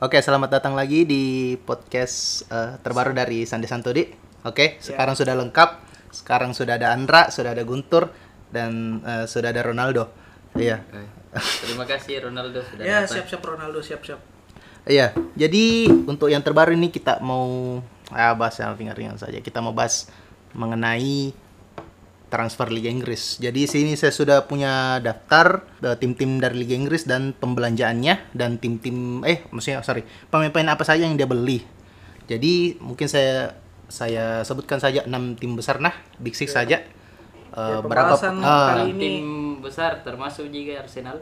Oke, selamat datang lagi di podcast eh, terbaru dari Sandi Santodi. Oke, sekarang sudah lengkap. Sekarang sudah ada Andra, sudah ada Guntur, dan eh, sudah ada Ronaldo. Iya. Eh, Terima kasih Ronaldo sudah Ya datang. siap-siap Ronaldo siap-siap. Iya. Jadi untuk yang terbaru ini kita mau ah, bahas yang ringan-ringan saja. Kita mau bahas mengenai transfer Liga Inggris. Jadi sini saya sudah punya daftar eh, tim-tim dari Liga Inggris dan pembelanjaannya dan tim-tim eh maksudnya sorry pemain-pemain apa saja yang dia beli. Jadi mungkin saya saya sebutkan saja enam tim besar nah Big Six saja. Eh, Ya, berapa pembahasan ah, kali ini Tim besar termasuk juga Arsenal.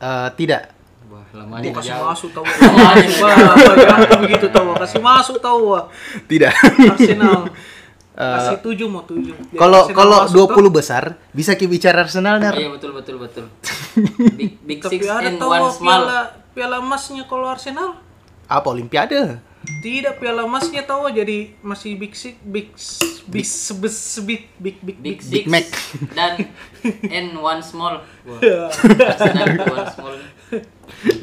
eh, tidak Wah, lama Gua kasih jauh. masuk tahu. Wah, begitu tahu. Kasih masuk tahu. tidak. Arsenal. Kasih tujuh mau tujuh. Kalau Arsenal kalau 20 toh. besar bisa kita bicara Arsenal Nar. Iya betul betul betul. Big, big Tapi six ada and tahu one small. piala piala emasnya kalau Arsenal. Apa Olimpiade? Tidak piala emasnya tahu jadi masih big six big big sebes big big big Big big. six Mac. dan and one small. Wah, Ya. Arsenal one small.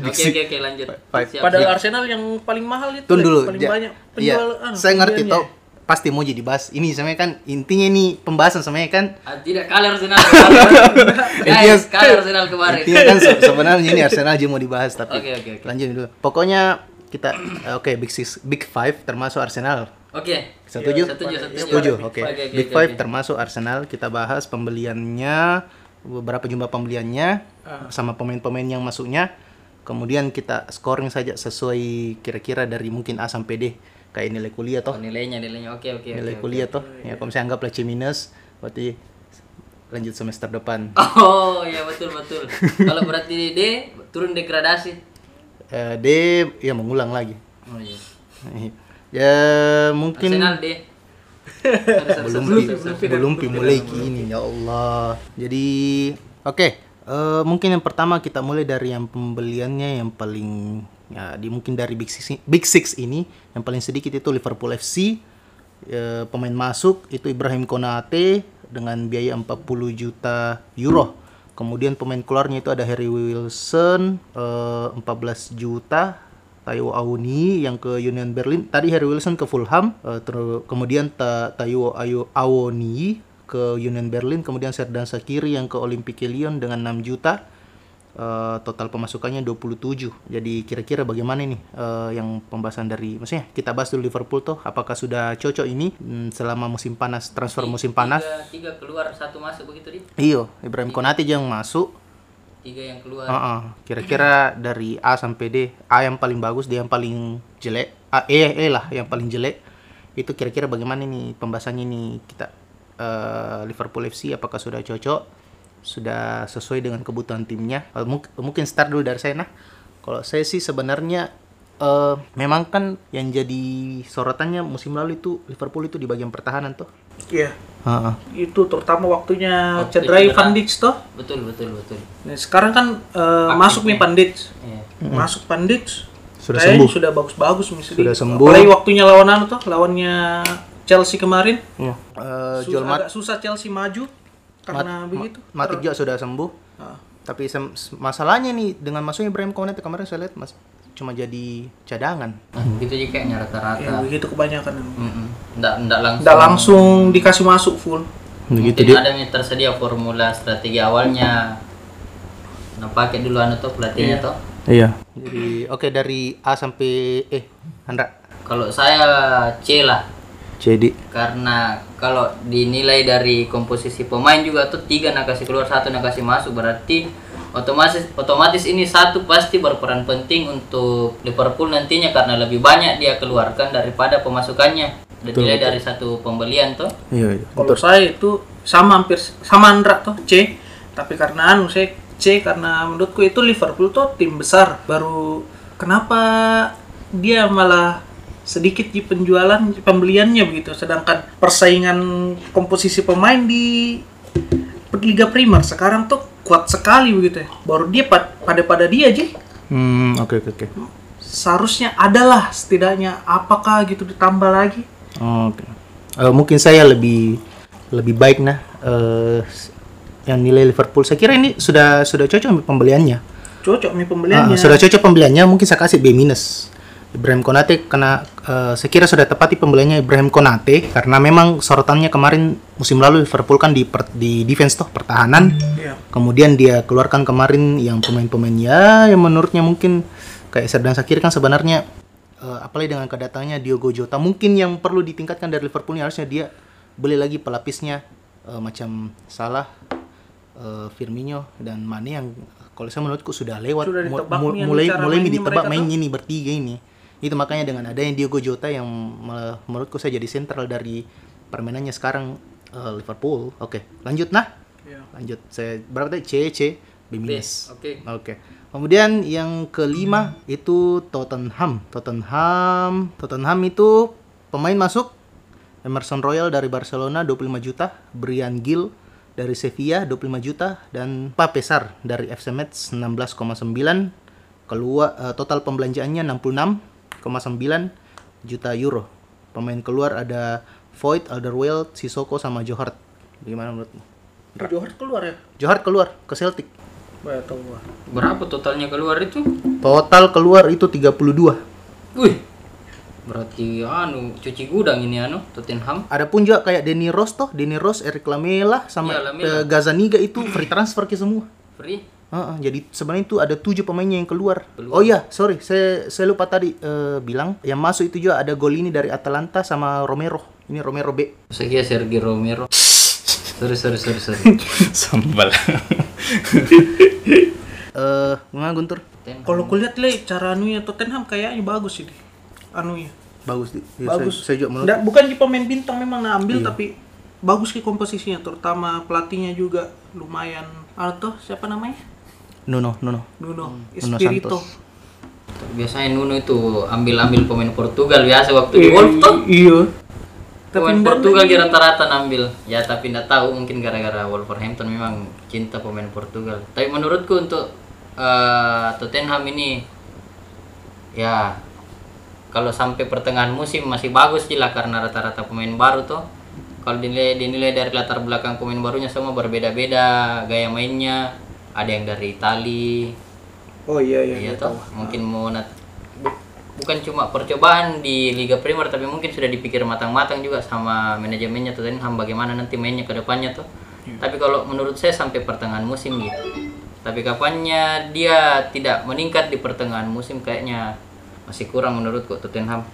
Oke oke oke lanjut. Five. Siap, Padahal. Arsenal yang paling mahal itu Tunggu dulu. paling Ja- banyak iya, penjual anu, saya ngerti pembeliannya. Pasti mau jadi bahas. Ini sebenarnya kan intinya ini pembahasan sebenarnya kan Ah, tidak kalah Arsenal kemarin. Guys, kalah Arsenal kemarin. intinya kan se- sebenarnya ini Arsenal aja mau dibahas tapi Oke, oke, oke. lanjut dulu. Pokoknya kita eh, oke Big Six, Big Five termasuk Arsenal. Oke. Setuju? Setuju, setuju. Setuju. Oke. Big Five oke. termasuk Arsenal. Kita bahas pembeliannya, beberapa jumlah pembeliannya, Ah. sama pemain-pemain yang masuknya. Kemudian kita scoring saja sesuai kira-kira dari mungkin A sampai D. Kayak nilai kuliah toh. Oh, nilainya nilainya oke oke nilai oke, kuliah oke. toh. Ya kalau misalnya anggaplah C minus, berarti lanjut semester depan. Oh ya betul betul. Kalau berarti D turun degradasi. Eh, D ya mengulang lagi. Oh iya. ya mungkin Arsenal D. belum pi, belum pi mulai gini ya Allah jadi oke eh, mungkin yang pertama kita mulai dari yang pembeliannya yang paling ya di mungkin dari big six big six ini yang paling sedikit itu Liverpool FC Eh, pemain masuk itu Ibrahim Konate dengan biaya 40 juta euro kemudian pemain keluarnya itu ada Harry Wilson eh, 14 juta Taiwo Awoni yang ke Union Berlin. Tadi Harry Wilson ke Fulham, ter- kemudian Ta Taiwo Awoni ke Union Berlin, kemudian Serdan Sakiri yang ke Olympique Lyon dengan 6 juta. Eh, total pemasukannya 27. Jadi kira-kira bagaimana ini eh, yang pembahasan dari maksudnya kita bahas dulu Liverpool tuh apakah sudah cocok ini hmm, selama musim panas transfer musim panas? Tiga, tiga keluar satu masuk begitu di. Iyo, Ibrahim Konate yang masuk Tiga yang keluar. Heeh. Kira-kira dari A sampai D, A yang paling bagus, D yang paling jelek, A, E, E lah yang paling jelek. Itu kira-kira bagaimana nih pembahasannya nih kita eh, Liverpool FC apakah sudah cocok? Sudah sesuai dengan kebutuhan timnya? Eh, mung- mungkin start dulu dari saya nah. Kalau saya sih sebenarnya eh, memang kan yang jadi sorotannya musim lalu itu Liverpool itu di bagian pertahanan tuh. Iya. Heeh. Itu terutama waktunya Waktu cederai cedera. Van Dijk toh. Betul betul betul. Nah, sekarang kan eh, Aktif masuk nih. Van Dijk. Iya. Masuk Van Dijk. Sudah kayaknya sembuh. Sudah bagus-bagus misalnya. Sudah sembuh. Apalagi waktunya lawan anu tuh, lawannya Chelsea kemarin. Iya. Eh, Sus- Mat- agak susah Chelsea maju karena begitu. Matip juga sudah sembuh. Ah. Tapi sem- masalahnya nih dengan masuknya Ibrahim Konate kemarin saya lihat mas cuma jadi cadangan. Nah, gitu juga kayaknya Ya, rata-rata. begitu kebanyakan. Mm-mm. Nggak, nggak langsung. Nggak langsung dikasih masuk full. Begitu Mungkin dia. ada nih tersedia formula strategi awalnya. Nah, pakai dulu anu tuh pelatihnya toh. Iya. Jadi oke dari A sampai E, Andra. Kalau saya C lah. Jadi Karena kalau dinilai dari komposisi pemain juga tuh tiga nak kasih keluar satu nak kasih masuk berarti otomatis otomatis ini satu pasti berperan penting untuk Liverpool nantinya karena lebih banyak dia keluarkan daripada pemasukannya. Dinilai dari satu pembelian tuh. iya iya. Kalau saya itu sama hampir sama Andra tuh C. Tapi karena anu saya C karena menurutku itu Liverpool tuh tim besar. Baru kenapa dia malah sedikit di penjualan pembeliannya begitu. Sedangkan persaingan komposisi pemain di Liga Primer sekarang tuh kuat sekali begitu ya. Baru dia pad- pada pada dia aja Hmm oke oke oke. seharusnya adalah setidaknya apakah gitu ditambah lagi. Oke. Eh, mungkin saya lebih lebih baik nah eh, yang nilai Liverpool. Saya kira ini sudah sudah cocok pembeliannya. cocok nih pembeliannya. sudah cocok pembeliannya mungkin saya kasih B minus. Ibrahim Konate karena eh, saya kira sudah tepati pembeliannya Ibrahim Konate karena memang sorotannya kemarin musim lalu Liverpool kan di per- di defense toh pertahanan. Iya. Kemudian dia keluarkan kemarin yang pemain-pemain ya yang menurutnya mungkin kayak Serdan Sakir kan sebenarnya eh, apalagi dengan kedatangannya Diogo Jota mungkin yang perlu ditingkatkan dari Liverpool ini harusnya dia beli lagi pelapisnya eh, macam Salah, eh, Firmino dan Mane yang kalau saya menurutku sudah lewat Sudah mulai mulai mainnya ditebak main ini bertiga ini itu makanya dengan adanya Diogo Jota yang me- menurutku saya jadi sentral dari permainannya sekarang eh, Liverpool. Oke lanjut. Nah Iya. lanjut. Saya berapa tadi C C B minus Oke. oke. Kemudian yang kelima itu Tottenham. Tottenham Tottenham itu pemain masuk Emerson Royal dari Barcelona 25 juta. Brian Gill dari Sevilla 25 juta. Dan Papesar dari FC Metz 16,9 keluar eh, total pembelanjaannya 66,9 juta euro pemain keluar ada Voigt, Alderweireld, Sissoko sama Johart gimana menurutmu Johar keluar ya? Johar keluar ke Celtic. Gua. Berapa totalnya keluar itu? Total keluar itu 32. Wih. Berarti anu cuci gudang ini anu Tottenham. Ada pun juga kayak Denny Ross toh, Denny Ross, Eric Lamela sama Iya, Lamela. Gazaniga itu free transfer ke semua. Free. Heeh, jadi sebenarnya itu ada tujuh pemainnya yang keluar. Oh iya, sorry, saya saya lupa tadi eh, bilang yang masuk itu juga ada gol ini dari Atalanta sama Romero. Ini Romero B. Saya kira Sergio Romero. sorry sorry sorry sorry. Sambal. Eh, gimana Guntur? Kalau kulihat le cara anunya Tottenham kayaknya bagus ini. Anunya. Bagus, Di. Ya, bagus. Saya, saya juga menurut. Nggak, bukan di pemain bintang memang ngambil tapi bagus ke komposisinya terutama pelatihnya juga lumayan. Atau siapa namanya? Nuno, Nuno. Nuno Nuno Espirito. Santos. Biasanya Nuno itu ambil-ambil pemain Portugal biasa waktu di Wolf tuh. Iya. Pemain Portugal di rata-rata ngambil. Ya tapi nggak tahu mungkin gara-gara Wolverhampton memang cinta pemain Portugal. Tapi menurutku untuk eh, Tottenham ini ya kalau sampai pertengahan musim masih bagus sih lah karena rata-rata pemain baru tuh. Kalau dinilai dinilai dari latar belakang pemain barunya semua berbeda-beda gaya mainnya. Ada yang dari Itali, Oh iya iya. Iya iya, toh, mungkin mau nat- bu- bukan cuma percobaan di Liga Primer tapi mungkin sudah dipikir matang-matang juga sama manajemennya Tottenham bagaimana nanti mainnya ke depannya tuh. Tapi kalau menurut saya sampai pertengahan musim gitu. Tapi kapannya dia tidak meningkat di pertengahan musim kayaknya masih kurang menurutku Tottenham.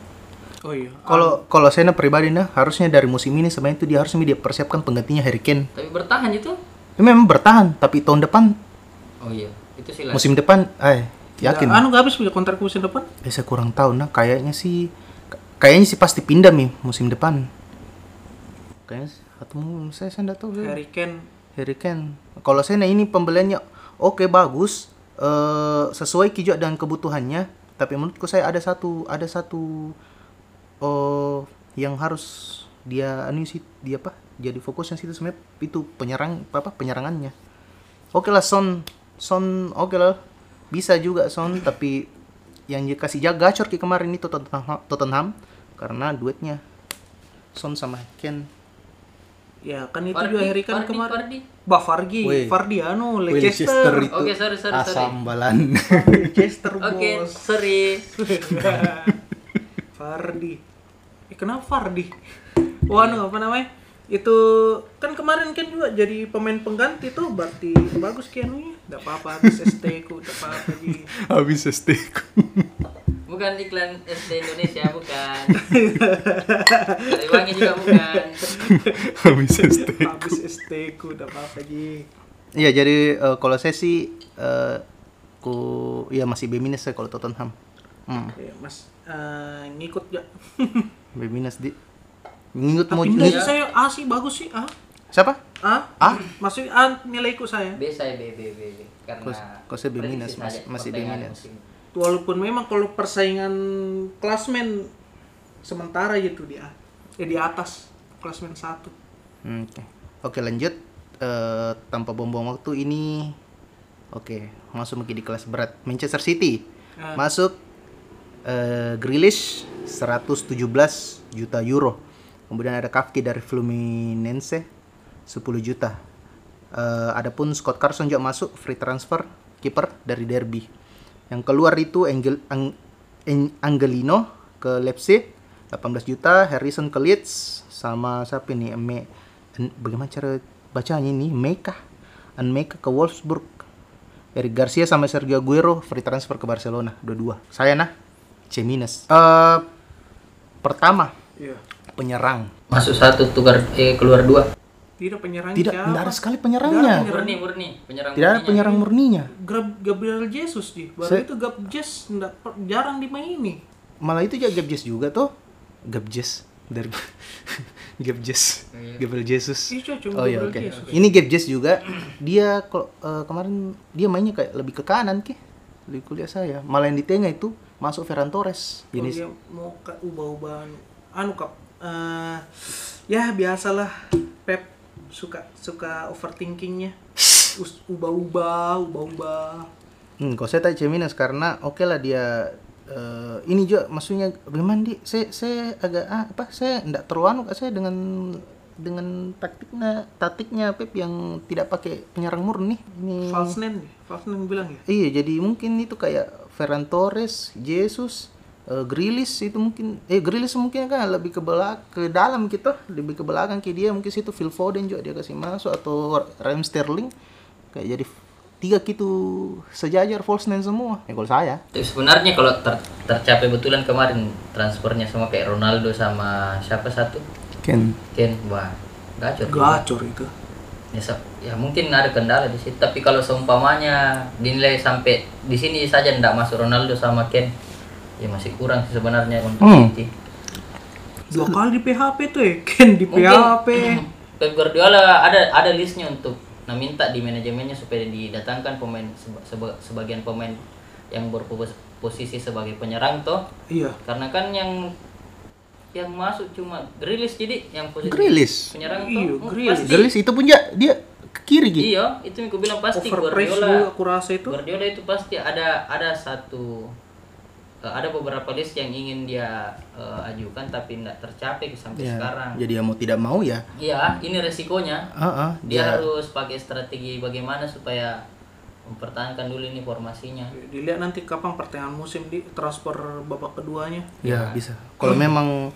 Oh iya. Kalau kalau saya pribadi nah harusnya dari musim ini sebenarnya itu dia harusnya dia persiapkan penggantinya Harry Kane. Tapi bertahan itu. Ya, memang bertahan, tapi tahun depan Oh iya, itu sih musim depan eh yakin. Anu nggak habis punya kontrak musim depan? Eh, saya kurang tahu nah kayaknya sih kayaknya sih pasti pindah nih musim depan. Kayaknya atau mungkin saya saya nggak tahu. Harry Kane. Harry Kane. Kalau saya nah ini pembeliannya oke bagus eh sesuai juga dengan kebutuhannya, tapi menurutku saya ada satu ada satu oh yang harus dia anu sih dia apa? Jadi fokusnya situ sebenarnya itu penyerang apa penyerangannya. Oke lah Son Son oke lah bisa juga Son tapi yang dikasih jaga gacor kayak kemarin itu Tottenham, Tottenham karena duetnya Son sama Ken Ya kan itu Vardy, juga Harry Vardy, kemarin. Vardy. Bah Vardy, Weh. Vardy anu Leicester. itu Oke, sorry, sorry, sorry. asambalan. Leicester Oke, bos. sorry. Vardy. Eh, kenapa Vardy? Oh anu apa namanya? Itu kan kemarin kan juga jadi pemain pengganti tuh berarti bagus kianunya. Enggak apa-apa habis ST ku, enggak apa-apa Ji. Habis steak. Bukan iklan SD Indonesia, bukan. Dari wangi juga bukan. Habis steak. Habis ST ku, enggak apa-apa Ji. Iya, jadi eh, kalau saya sih eh, ku ya masih B minus saya kalau Tottenham. Hmm, Ya, Mas eh, ngikut ya. B minus di ngikut mau Tapi saya A sih bagus sih A. siapa? A? A? Maksudnya A nilaiku saya. B saya B B B B. Karena kok saya B minus, masih- masih B minus. Walaupun memang kalau persaingan klasmen sementara gitu di A. Eh di atas klasmen 1. Hmm, Oke. Oke, lanjut Eh, tanpa buang-buang waktu ini Oke, masuk lagi di kelas berat. Manchester City Ah. masuk eh Grealish 117 juta euro. Kemudian ada Kafki dari Fluminense 10 juta. Eh adapun Scott Carson juga masuk free transfer kiper dari Derby. Yang keluar itu Angel Ang, Ang- Angelino ke Leipzig 18 juta, Harrison ke Leeds sama siapa nih? Me, An- bagaimana cara bacanya ini? Meka. Anmeka ke Wolfsburg. Eric Garcia sama Sergio Aguero free transfer ke Barcelona dua-dua. Saya nah C minus. Eh pertama Iya. penyerang. Masuk satu tukar eh keluar dua. Tidak penyerang Tidak, siapa? tidak ada sekali penyerangnya. Tidak Murni murni penyerang Tidak ada penyerang murninya. Grab Gabriel Jesus di. Baru Saya- itu Gab Jesus per- jarang dimaini. Malah itu juga Gabjes juga tuh. Gabjes dari Gabjes. Gabriel Jesus. Iya, Oh iya oke. Jesus. Ini Gabjes juga dia kalau eh, kemarin dia mainnya kayak lebih ke kanan ki. Di kuliah saya. Malah yang di tengah itu masuk Ferran Torres. Jadi dia mau ke ubah-ubahan anu kap eh, ya biasalah Pep suka suka overthinkingnya. Ubah-ubah ubah-ubah. Hmm, kalau saya C minus karena oke lah dia eh, ini juga maksudnya bagaimana di saya saya agak ah, apa saya enggak terlalu kak saya dengan dengan taktiknya taktiknya Pep yang tidak pakai penyerang murni. Ini false nine false nine bilang ya? Iya jadi mungkin itu kayak Ferran Torres Jesus eh, Grealish itu mungkin eh Grealish mungkin kan lebih ke belak ke dalam gitu. Lebih ke belakang ke dia mungkin situ Phil Foden juga dia kasih masuk atau Raheem Sterling. Kayak jadi tiga gitu sejajar false nine semua. Ya kalau saya. Tapi sebenarnya kalau ter- tercapai betulan kemarin transfernya sama kayak Ronaldo sama siapa satu? Ken. Ken wah gacor. Gacor itu. Ya, ya mungkin ada kendala di situ. Tapi kalau seumpamanya dinilai sampai di sini saja tidak masuk Ronaldo sama Ken ya masih kurang sih sebenarnya untuk Hmm. City. Dua kali di PHP tuh ya Ken di mungkin PHP Pep Guardiola ada ada listnya untuk nah minta di manajemennya supaya didatangkan pemain seba- seba- sebagian pemain yang berposisi sebagai penyerang toh. Iya. Karena kan yang yang masuk cuma Grealish jadi yang posisi Grealish? penyerang Iya, tuh oh, Grealish. pasti. Grealish itu pun dia ke kiri gitu. Iya itu yang aku bilang pasti overpress Guardiola. juga aku rasa itu. Guardiola itu pasti ada ada satu eh, ada beberapa list yang ingin dia eh, ajukan tapi tidak tercapai sampai Ya, sekarang. jadi ya mau tidak mau ya Iya, ini resikonya. Heeh, Dia dia harus pakai strategi bagaimana supaya mempertahankan dulu ini formasinya. dilihat nanti kapan pertengahan musim di transfer babak keduanya ya bisa kalau memang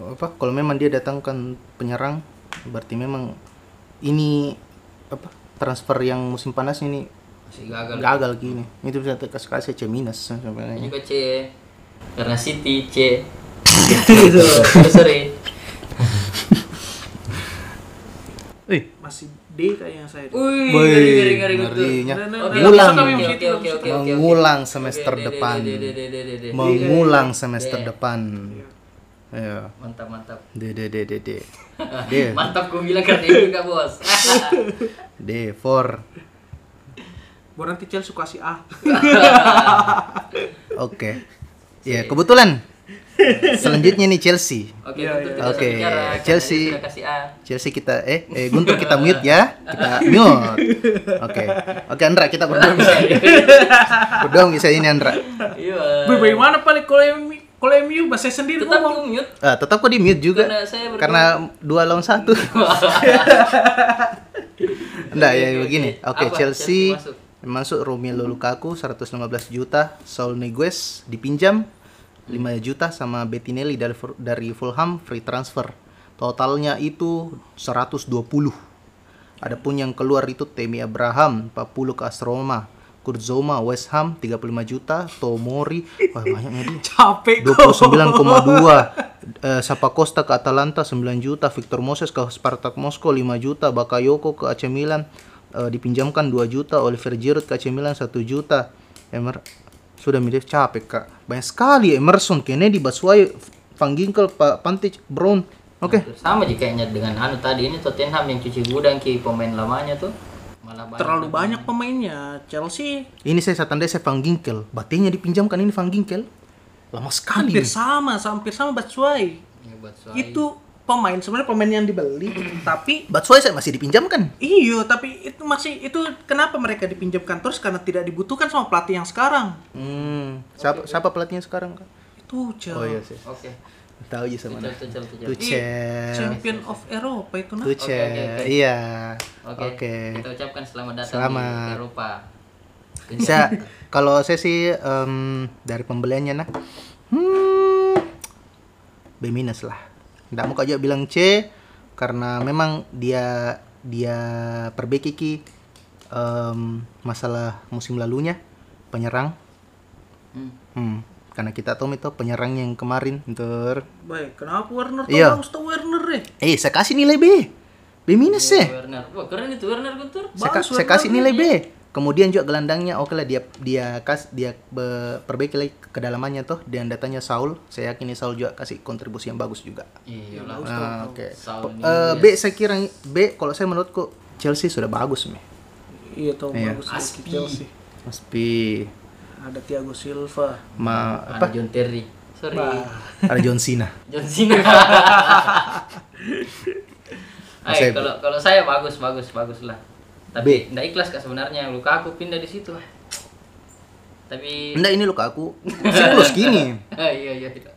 apa kalau memang dia datangkan penyerang berarti memang ini apa transfer yang musim panas ini Masih gagal. gagal gini itu bisa kasih kasih C minus Ini sebenarnya juga C karena City C. Terus sorry. eh masih D kayaknya saya Wih, Woi, ngeri ngeri ngeri ngerinya. Oke, Ngulang. besok kami Oke, situ, oke, oke, besok oke, oke. mengulang semester depan de- de- de- de- de- de. mengulang semester Iya. depan ya Mantap, mantap. D D D D D D Mantap gue bilang karena ini juga, Bos. D for Baru nanti Chelsea kasih A oke ya kebetulan selanjutnya nih Chelsea Oke, Guntur iya. Oke, karena Chelsea. Chelsea kita eh eh Guntur kita mute ya. Kita mute. Oke. Oke Andra kita berdua bisa. berdua bisa ini Andra. Iya. Bagaimana paling kalau kalau MU bahasa sendiri Tetap ngomong mute. Ah, tetap kok di mute juga. Karena saya berdua. Karena dua lawan satu. Enggak ya begini. Oke? Chelsea Chelsea masuk Romelu Lukaku 115 juta, Saul Niguez dipinjam 5 juta sama Bettinelli dari dari Fulham free transfer. Totalnya itu 120. Adapun yang keluar itu Temi Abraham 40 ke AS Roma, Kurt Zouma West Ham 35 juta, Tomori wah banyaknya dia. capek kok. 29,2 eh, Sapa Costa ke Atalanta 9 juta. Victor Moses ke Spartak Moskow 5 juta. Bakayoko ke AC Milan eh, dipinjamkan 2 juta Oliver Giroud ke AC Milan 1 juta. Emer sudah mirip capek kak. Banyak sekali Emerson Kennedy Baswai Van Ginkel Pak Pantic Brown. Oke. Sama aja kayaknya dengan anu tadi. Ini Tottenham yang cuci gudang ki pemain lamanya tuh. Malah banyak. terlalu banyak pemainnya. Chelsea. Ini saya tanda saya Van Ginkel. Batenya dipinjamkan ini Van Ginkel. Lama sekali hampir sama hampir sama Batshuayi. Ya, itu pemain sebenarnya pemain yang dibeli tapi Batshuayi saya masih dipinjamkan Iya, tapi itu masih itu kenapa mereka dipinjamkan terus karena tidak dibutuhkan sama pelatih yang sekarang. hmm, siapa siapa pelatihnya sekarang kak Itu Chelsea. oh iya sih Oke. tahu aja sama Tuchel, Tuchel, Tuchel. Tuchel Champion of Eropa itu nah. Tuchel Oke, oke, oke. iya Oke. oke Kita ucapkan selamat datang Selamat. di Eropa. Saya kalau saya sih em, dari pembeliannya nah, hmm, B minus lah. Nggak mau aja bilang C karena memang dia dia perbaiki ki em, masalah musim lalunya penyerang. Hmm. Hmm, karena kita tahu itu penyerang yang kemarin ter Baik, kenapa Werner tuh Iya. tuh Werner deh? eh saya kasih nilai B. B minus ya. Werner. Wah, keren itu Werner Guntur. saya kasih nilai B. Kemudian juga gelandangnya oke lah dia dia kas dia be- perbaiki lagi kedalamannya tuh dan datanya Saul. Saya yakin ini Saul juga kasih kontribusi yang bagus juga. Iya lah. Ah, oke. Eh. B saya kira B kalau saya menurutku Chelsea sudah bagus nih. Iya tuh Iya. bagus Aspi. Chelsea. Aspi Ada Thiago Silva. ma Ada apa? John Terry. Sorry. Bah. Ada John Cena. John Cena. Ay, kalau kalau saya bagus bagus bagus lah. Tapi nggak ikhlas kak sebenarnya Lukaku pindah di situ. Tapi Enggak ini luka aku siklus gini. Ah, iya iya. iya.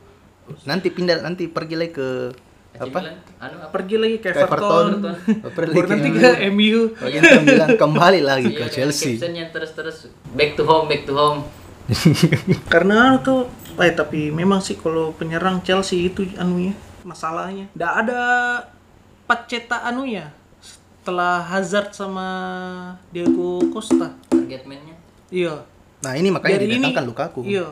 Nanti pindah nanti pergi lagi ke AC apa? Milan, Anu apa? Pergi lagi ke Everton. Everton. Pergi nanti ke MU. Bagian bilang kembali lagi Iya, ke Chelsea. captionnya terus-terus back to home, back to home. Karena anu tuh, eh tapi memang sih kalau penyerang Chelsea itu anunya masalahnya. Nggak ada paceta anunya setelah Hazard sama Diego Costa. Target man-nya. Iya. Nah, ini makanya Dari ini- didatangkan Lukaku. Iya.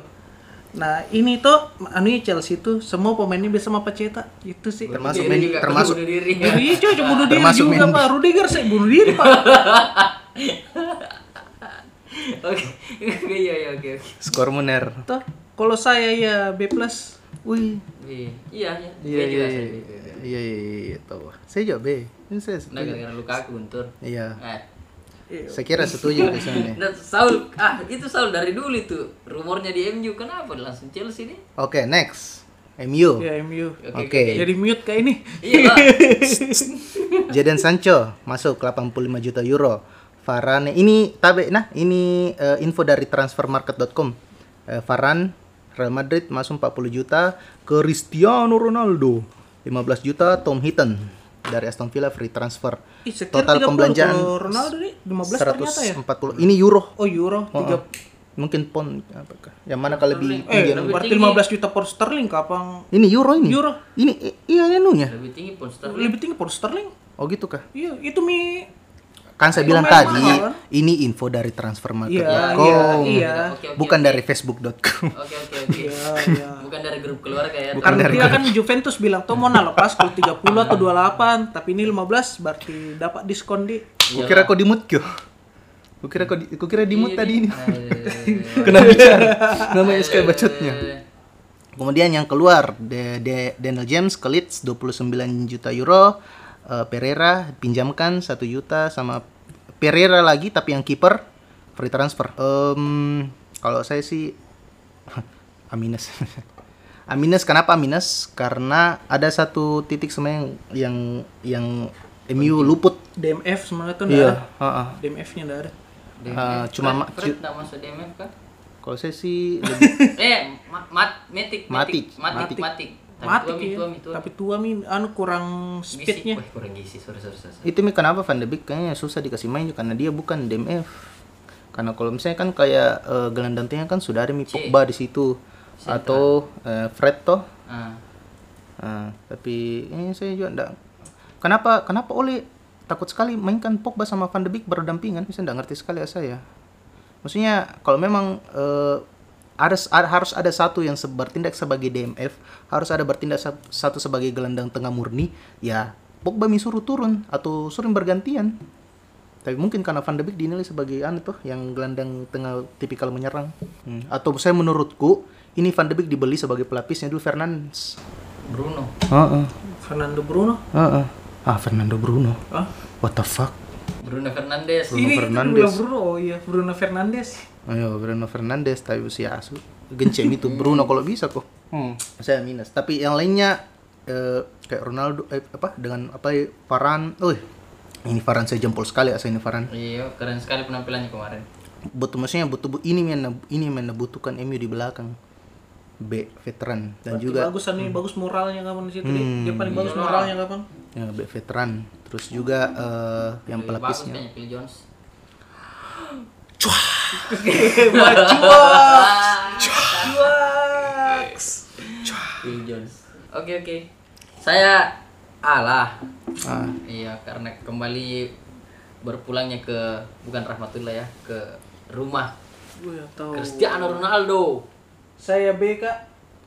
Nah ini tuh anunya Chelsea tuh semua pemainnya bisa sama paceta itu sih. Termasuk Diri termasuk bunuh diri. Iya coba bunuh diri Termasuk juga pak. Rudiger saya bunuh diri pak. Oke. Iya iya oke oke. Skor Muner. Tuh kalau saya ya B plus. Wih. Iya iya iya. Iya iya juga iya saya. iya iya iya tahu. Saya juga B. Ini saya Nah setuju. gara-gara Lukaku Guntur. Iya. Eh. Saya kira setuju di sini. Nah, Saul, ah itu Saul dari dulu itu rumornya di MU kenapa langsung Chelsea nih? Oke, next. MU. Ya MU. Oke. Jadi mute kayak ini. Iya. Jadon Sancho masuk 85 juta euro. Varane ini tabe nah ini eh, info dari transfermarket.com. Eh, Varane Real Madrid masuk 40 juta ke Cristiano Ronaldo 15 juta Tom Hinton dari Aston Villa free transfer. Ih, Total 30 pembelanjaan Ronaldo nih 15 ternyata ya. 140. Ini euro. Oh euro Oh, 3 oh. Mungkin pound apakah? Yang mana kalau lebih Eh, tinggi? lebih berarti tinggi. 15 juta pound sterling kapan Ini euro ini. Euro. Ini iya anunya. Lebih tinggi pun sterling. lebih tinggi pound sterling? Oh gitu kah? Iya, itu mi Kan saya bilang Lumayan tadi mahal. ini info dari Iya, transfermarket.com. iya, iya. Oke, oke, Bukan oke. dari facebook.com. Oke oke oke. Iya, iya. Bukan dari grup keluarga ya. Bukan Karena dari- dia kan Juventus bilang tuh mau lepas kalau 30 atau 28, tapi ini 15 berarti dapat diskon di. Kukira kau di mute kyo. Kukira kau di, kukira di mute Iya, tadi di- ini. Eh, Kena bicara. Namanya sekali bacotnya. Kemudian yang keluar De, De- Daniel James ke Leeds 29 juta euro. Eh, Pereira pinjamkan 1 juta sama Pereira lagi tapi yang kiper free transfer. Em, kalau saya sih A minus. A minus kenapa A minus? Karena ada satu titik sebenarnya yang yang MU luput. DMF sebenarnya tuh enggak Iya, ada. heeh. DMF-nya enggak ada. DMF. Eh, cuma ma- Fred cu- nggak masuk DMF kan? Kalau saya sih lebih Eh, ma mat metik Matik. matik Matik. matik. Tapi Mati tua, mi, ya. tua, mi, tua. Tapi tua mi anu kurang speednya. Wah, kurang gizi. Sorry sorry sorry. itu nih kenapa Van de Beek kayaknya susah dikasih main juga karena dia bukan DMF. Karena kalau misalnya kan kayak eh, gelandang tengah kan sudah ada mi. Pogba di situ atau eh, Fred toh. Ah. Ah, tapi eh, saya juga enggak. Kenapa kenapa Ole takut sekali mainkan Pogba sama Van de Beek berdampingan? Saya enggak ngerti sekali ya saya. Maksudnya kalau memang eh, ada, ada- harus ada satu yang bertindak sebagai DMF, harus ada bertindak sa- satu sebagai gelandang tengah murni, ya Pogba mi suruh turun atau suruh bergantian. Tapi mungkin karena Van de Beek dinilai sebagai anu tuh yang gelandang tengah tipikal menyerang. Hmm. Atau saya menurutku ini Van de Beek dibeli sebagai pelapisnya dulu Fernandes. Bruno. Heeh. Fernando Bruno. Heeh. Ah, Fernando Bruno. Ah, What the fuck? Bruno Fernandes. Bruno ini Fernandes. Bruno Bruno, oh iya Bruno Fernandes. Ayo, Bruno Fernandes tapi si asu. Gencem itu Bruno kalau bisa kok. Hmm. Saya minus. Tapi yang lainnya eh, kayak Ronaldo eh, apa dengan apa ya, Varane. Oh, ini Varane saya jempol sekali asal ini Varane. Iya, keren sekali penampilannya kemarin. Butuh maksudnya butuh bu- ini yang ini yang butuhkan MU di belakang. B veteran dan Berarti juga bagus nih, bagus moralnya kapan di situ Hmm. Dia paling bagus Iya. moralnya kapan? ya, B veteran. Terus juga eh, yang Lebih bagus pelapisnya. kayaknya Phil Jones. Cuah. Phil Jones. Oke oke. Saya Allah. Ah, Iya karena kembali berpulangnya ke bukan rahmatullah ya ke rumah Gue tahu. Cristiano Ronaldo. Saya BK.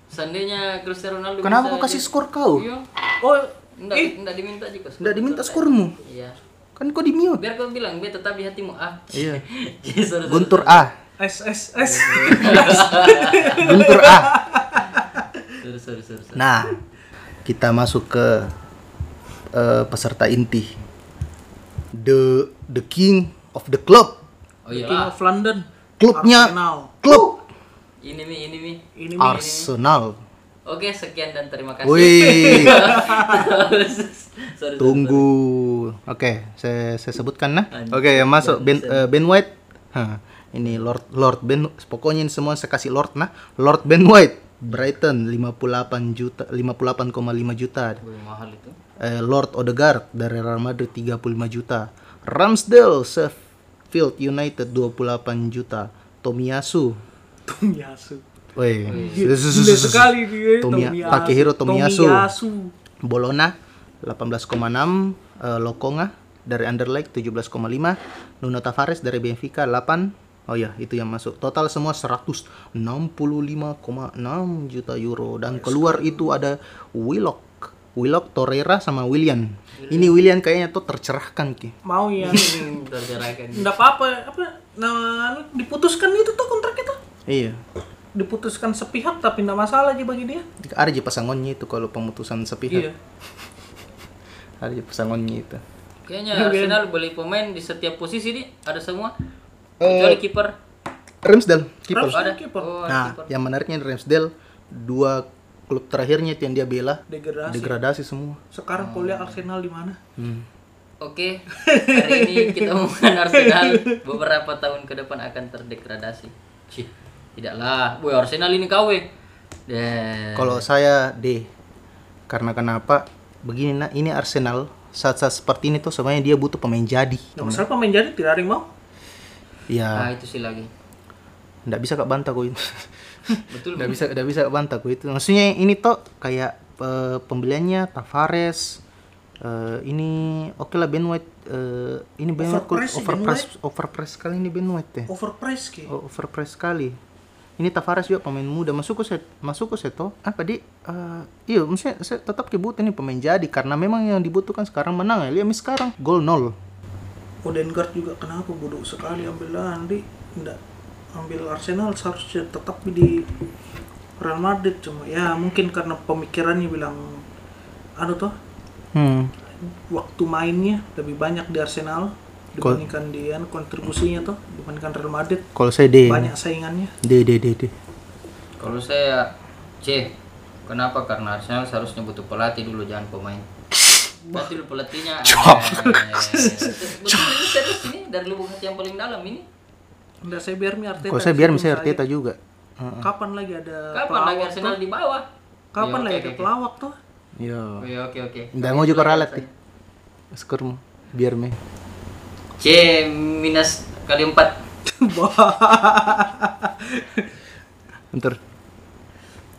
Seandainya Cristiano Ronaldo Kenapa bisa kau kasih jadi- skor kau? Iya. Oh, Enggak, Ih. enggak diminta juga. skor. Nggak diminta skormu. Iya. Kan kau di mute. Biar kau bilang, biar tetap di hatimu. Ah. Iya. Sorry, Guntur. A. S S S. Guntur A. Sorry, sorry, sorry, sorry. Nah, kita masuk ke eh, peserta inti. The the king of the club. Oh King iya. of London. Klubnya Arsenal. klub Ini mi, ini mi. Ini Arsenal. Oke, sekian dan terima kasih. Wih, sorry, sorry, tunggu. Oke, saya saya sebutkan nah. Anjir, Oke, yang masuk Ben bagusan. eh, Ben White. Hah, ini Lord Lord Ben pokoknya ini semua saya kasih Lord nah. Lord Ben White Brighton 58 juta 58,5 juta. Wih, mahal itu. Eh, Lord Odegaard dari Real Madrid 35 juta. Ramsdale Sheffield United 28 juta. Tomiyasu. Tomiyasu. Weh, Gila sekali dia. Tomiya- Tomiyasu. Takehiro Tomiyasu. Tomiyasu. Bologna 18,6 eh, Lokonga dari Anderlecht 17,5 Nuno Tavares dari Benfica 8 Oh ya, itu yang masuk. Total semua 165,6 juta euro dan keluar itu ada Willock, Willock Torreira sama William. Ini William kayaknya tuh tercerahkan ki. Mau ya. Tercerahkan. Enggak apa-apa. Apa nah diputuskan itu tuh kontrak itu. Iya. Diputuskan sepihak tapi enggak masalah aja bagi dia. Ada aja pasangannya itu kalau pemutusan sepihak. Iya. Ada aja pasangannya itu. Kayaknya Iya, Arsenal beli pemain di setiap posisi nih, ada semua. Eh, Kecuali kiper. Ramsdale, kiper. Ramsdale. Ada kiper. Oh, Nah, kiper. yang menariknya Ramsdale dua klub terakhirnya itu yang dia bela Degradasi. degradasi semua. Sekarang kuliah Arsenal di mana? Hmm. Oke, hari ini kita ngomongin Arsenal beberapa tahun ke depan akan terdegradasi. Cih, tidaklah. Boy, Arsenal ini KW. Deh. Kalau saya D, karena kenapa? Begini nak, ini Arsenal saat-saat seperti ini tuh sebenarnya dia butuh pemain jadi. Nggak masalah pemain jadi tidak ada yang mau. Nah, Ya, itu sih lagi. nggak bisa kak bantah kok itu. Betul. Nggak bisa, nggak bisa kak bantah kok itu. Maksudnya ini tuh kayak eh, pembeliannya Tavares. eh, ini oke lah Ben White. eh, ini Ben White Ben overprice, overprice sekali ini Ben White ya. Overpriced ki. Oh, overpriced sekali. Ini Tavares juga pemain muda. Masuk ke set masuk ke seto apa di eh, iya maksudnya saya tetap kebutuhan nih pemain jadi karena memang yang dibutuhkan sekarang menang ya. Lihat sekarang gol nol. Odegaard juga kenapa bodoh sekali ambil Andi enggak ambil Arsenal seharusnya tetap di Real Madrid. Cuma ya mungkin karena pemikirannya bilang anu tuh hmm. waktu mainnya lebih banyak di Arsenal dibandingkan di anu, kontribusinya tuh dibandingkan Real Madrid kalau saya D banyak saingannya D D D D Kalau saya C. Kenapa? Karena Arsenal seharusnya butuh pelatih dulu, jangan pemain. Nanti dulu pelatihnya. Betul ini serius ini dari lubuk hati yang paling dalam ini. enggak saya biar mi Arteta kalau saya biar misalnya saya- Arteta juga Heeh. kapan lagi ada Kapan lagi Arsenal di bawah? kapan Iya, lagi oke, ada oke, pelawak tuh Iya. Oke oke oke. Nggak mau juga ralat nih. Skormu biar me. C minus kali empat. Bentar.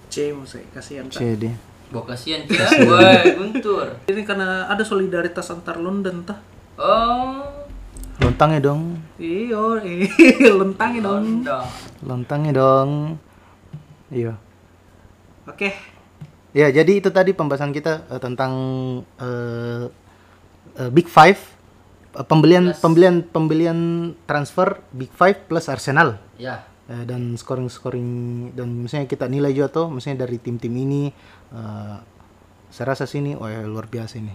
C mau saya kasihan. C D. Gua kasihan kita. Woi, Guntur. ini karena ada solidaritas antar London tah Oh. Lontangnya dong. iyo eh lentangin dong Anda. Lontangnya dong. Iya. oke Ya, jadi itu tadi pembahasan kita eh, tentang eh, Big Five, Eh, pembelian pembelian pembelian transfer Big Five plus Arsenal Ya. Eh, dan scoring scoring dan misalnya kita nilai juga tuh, misalnya dari tim-tim ini, eh, saya rasa sini, oh ya, luar biasa ini,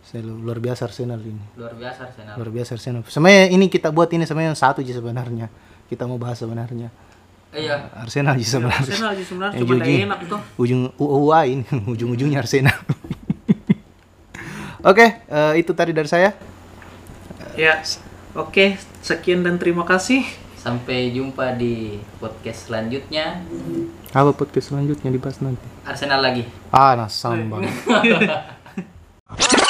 saya lu- luar biasa Arsenal ini, Luar biasa Arsenal. luar biasa Arsenal. Sebenarnya ini kita buat ini sebenarnya satu aja sebenarnya, kita mau bahas sebenarnya Iya. Arsenal aja sebenarnya. Arsenal aja sebenarnya Eh, cuma enak tuh ujung UUA ini ujung-ujungnya Arsenal. Oke, eh, itu tadi dari saya. Ya oke sekian dan terima kasih Sampai jumpa di podcast selanjutnya. Apa podcast selanjutnya dibahas nanti? Arsenal lagi. Ah, nasam banget.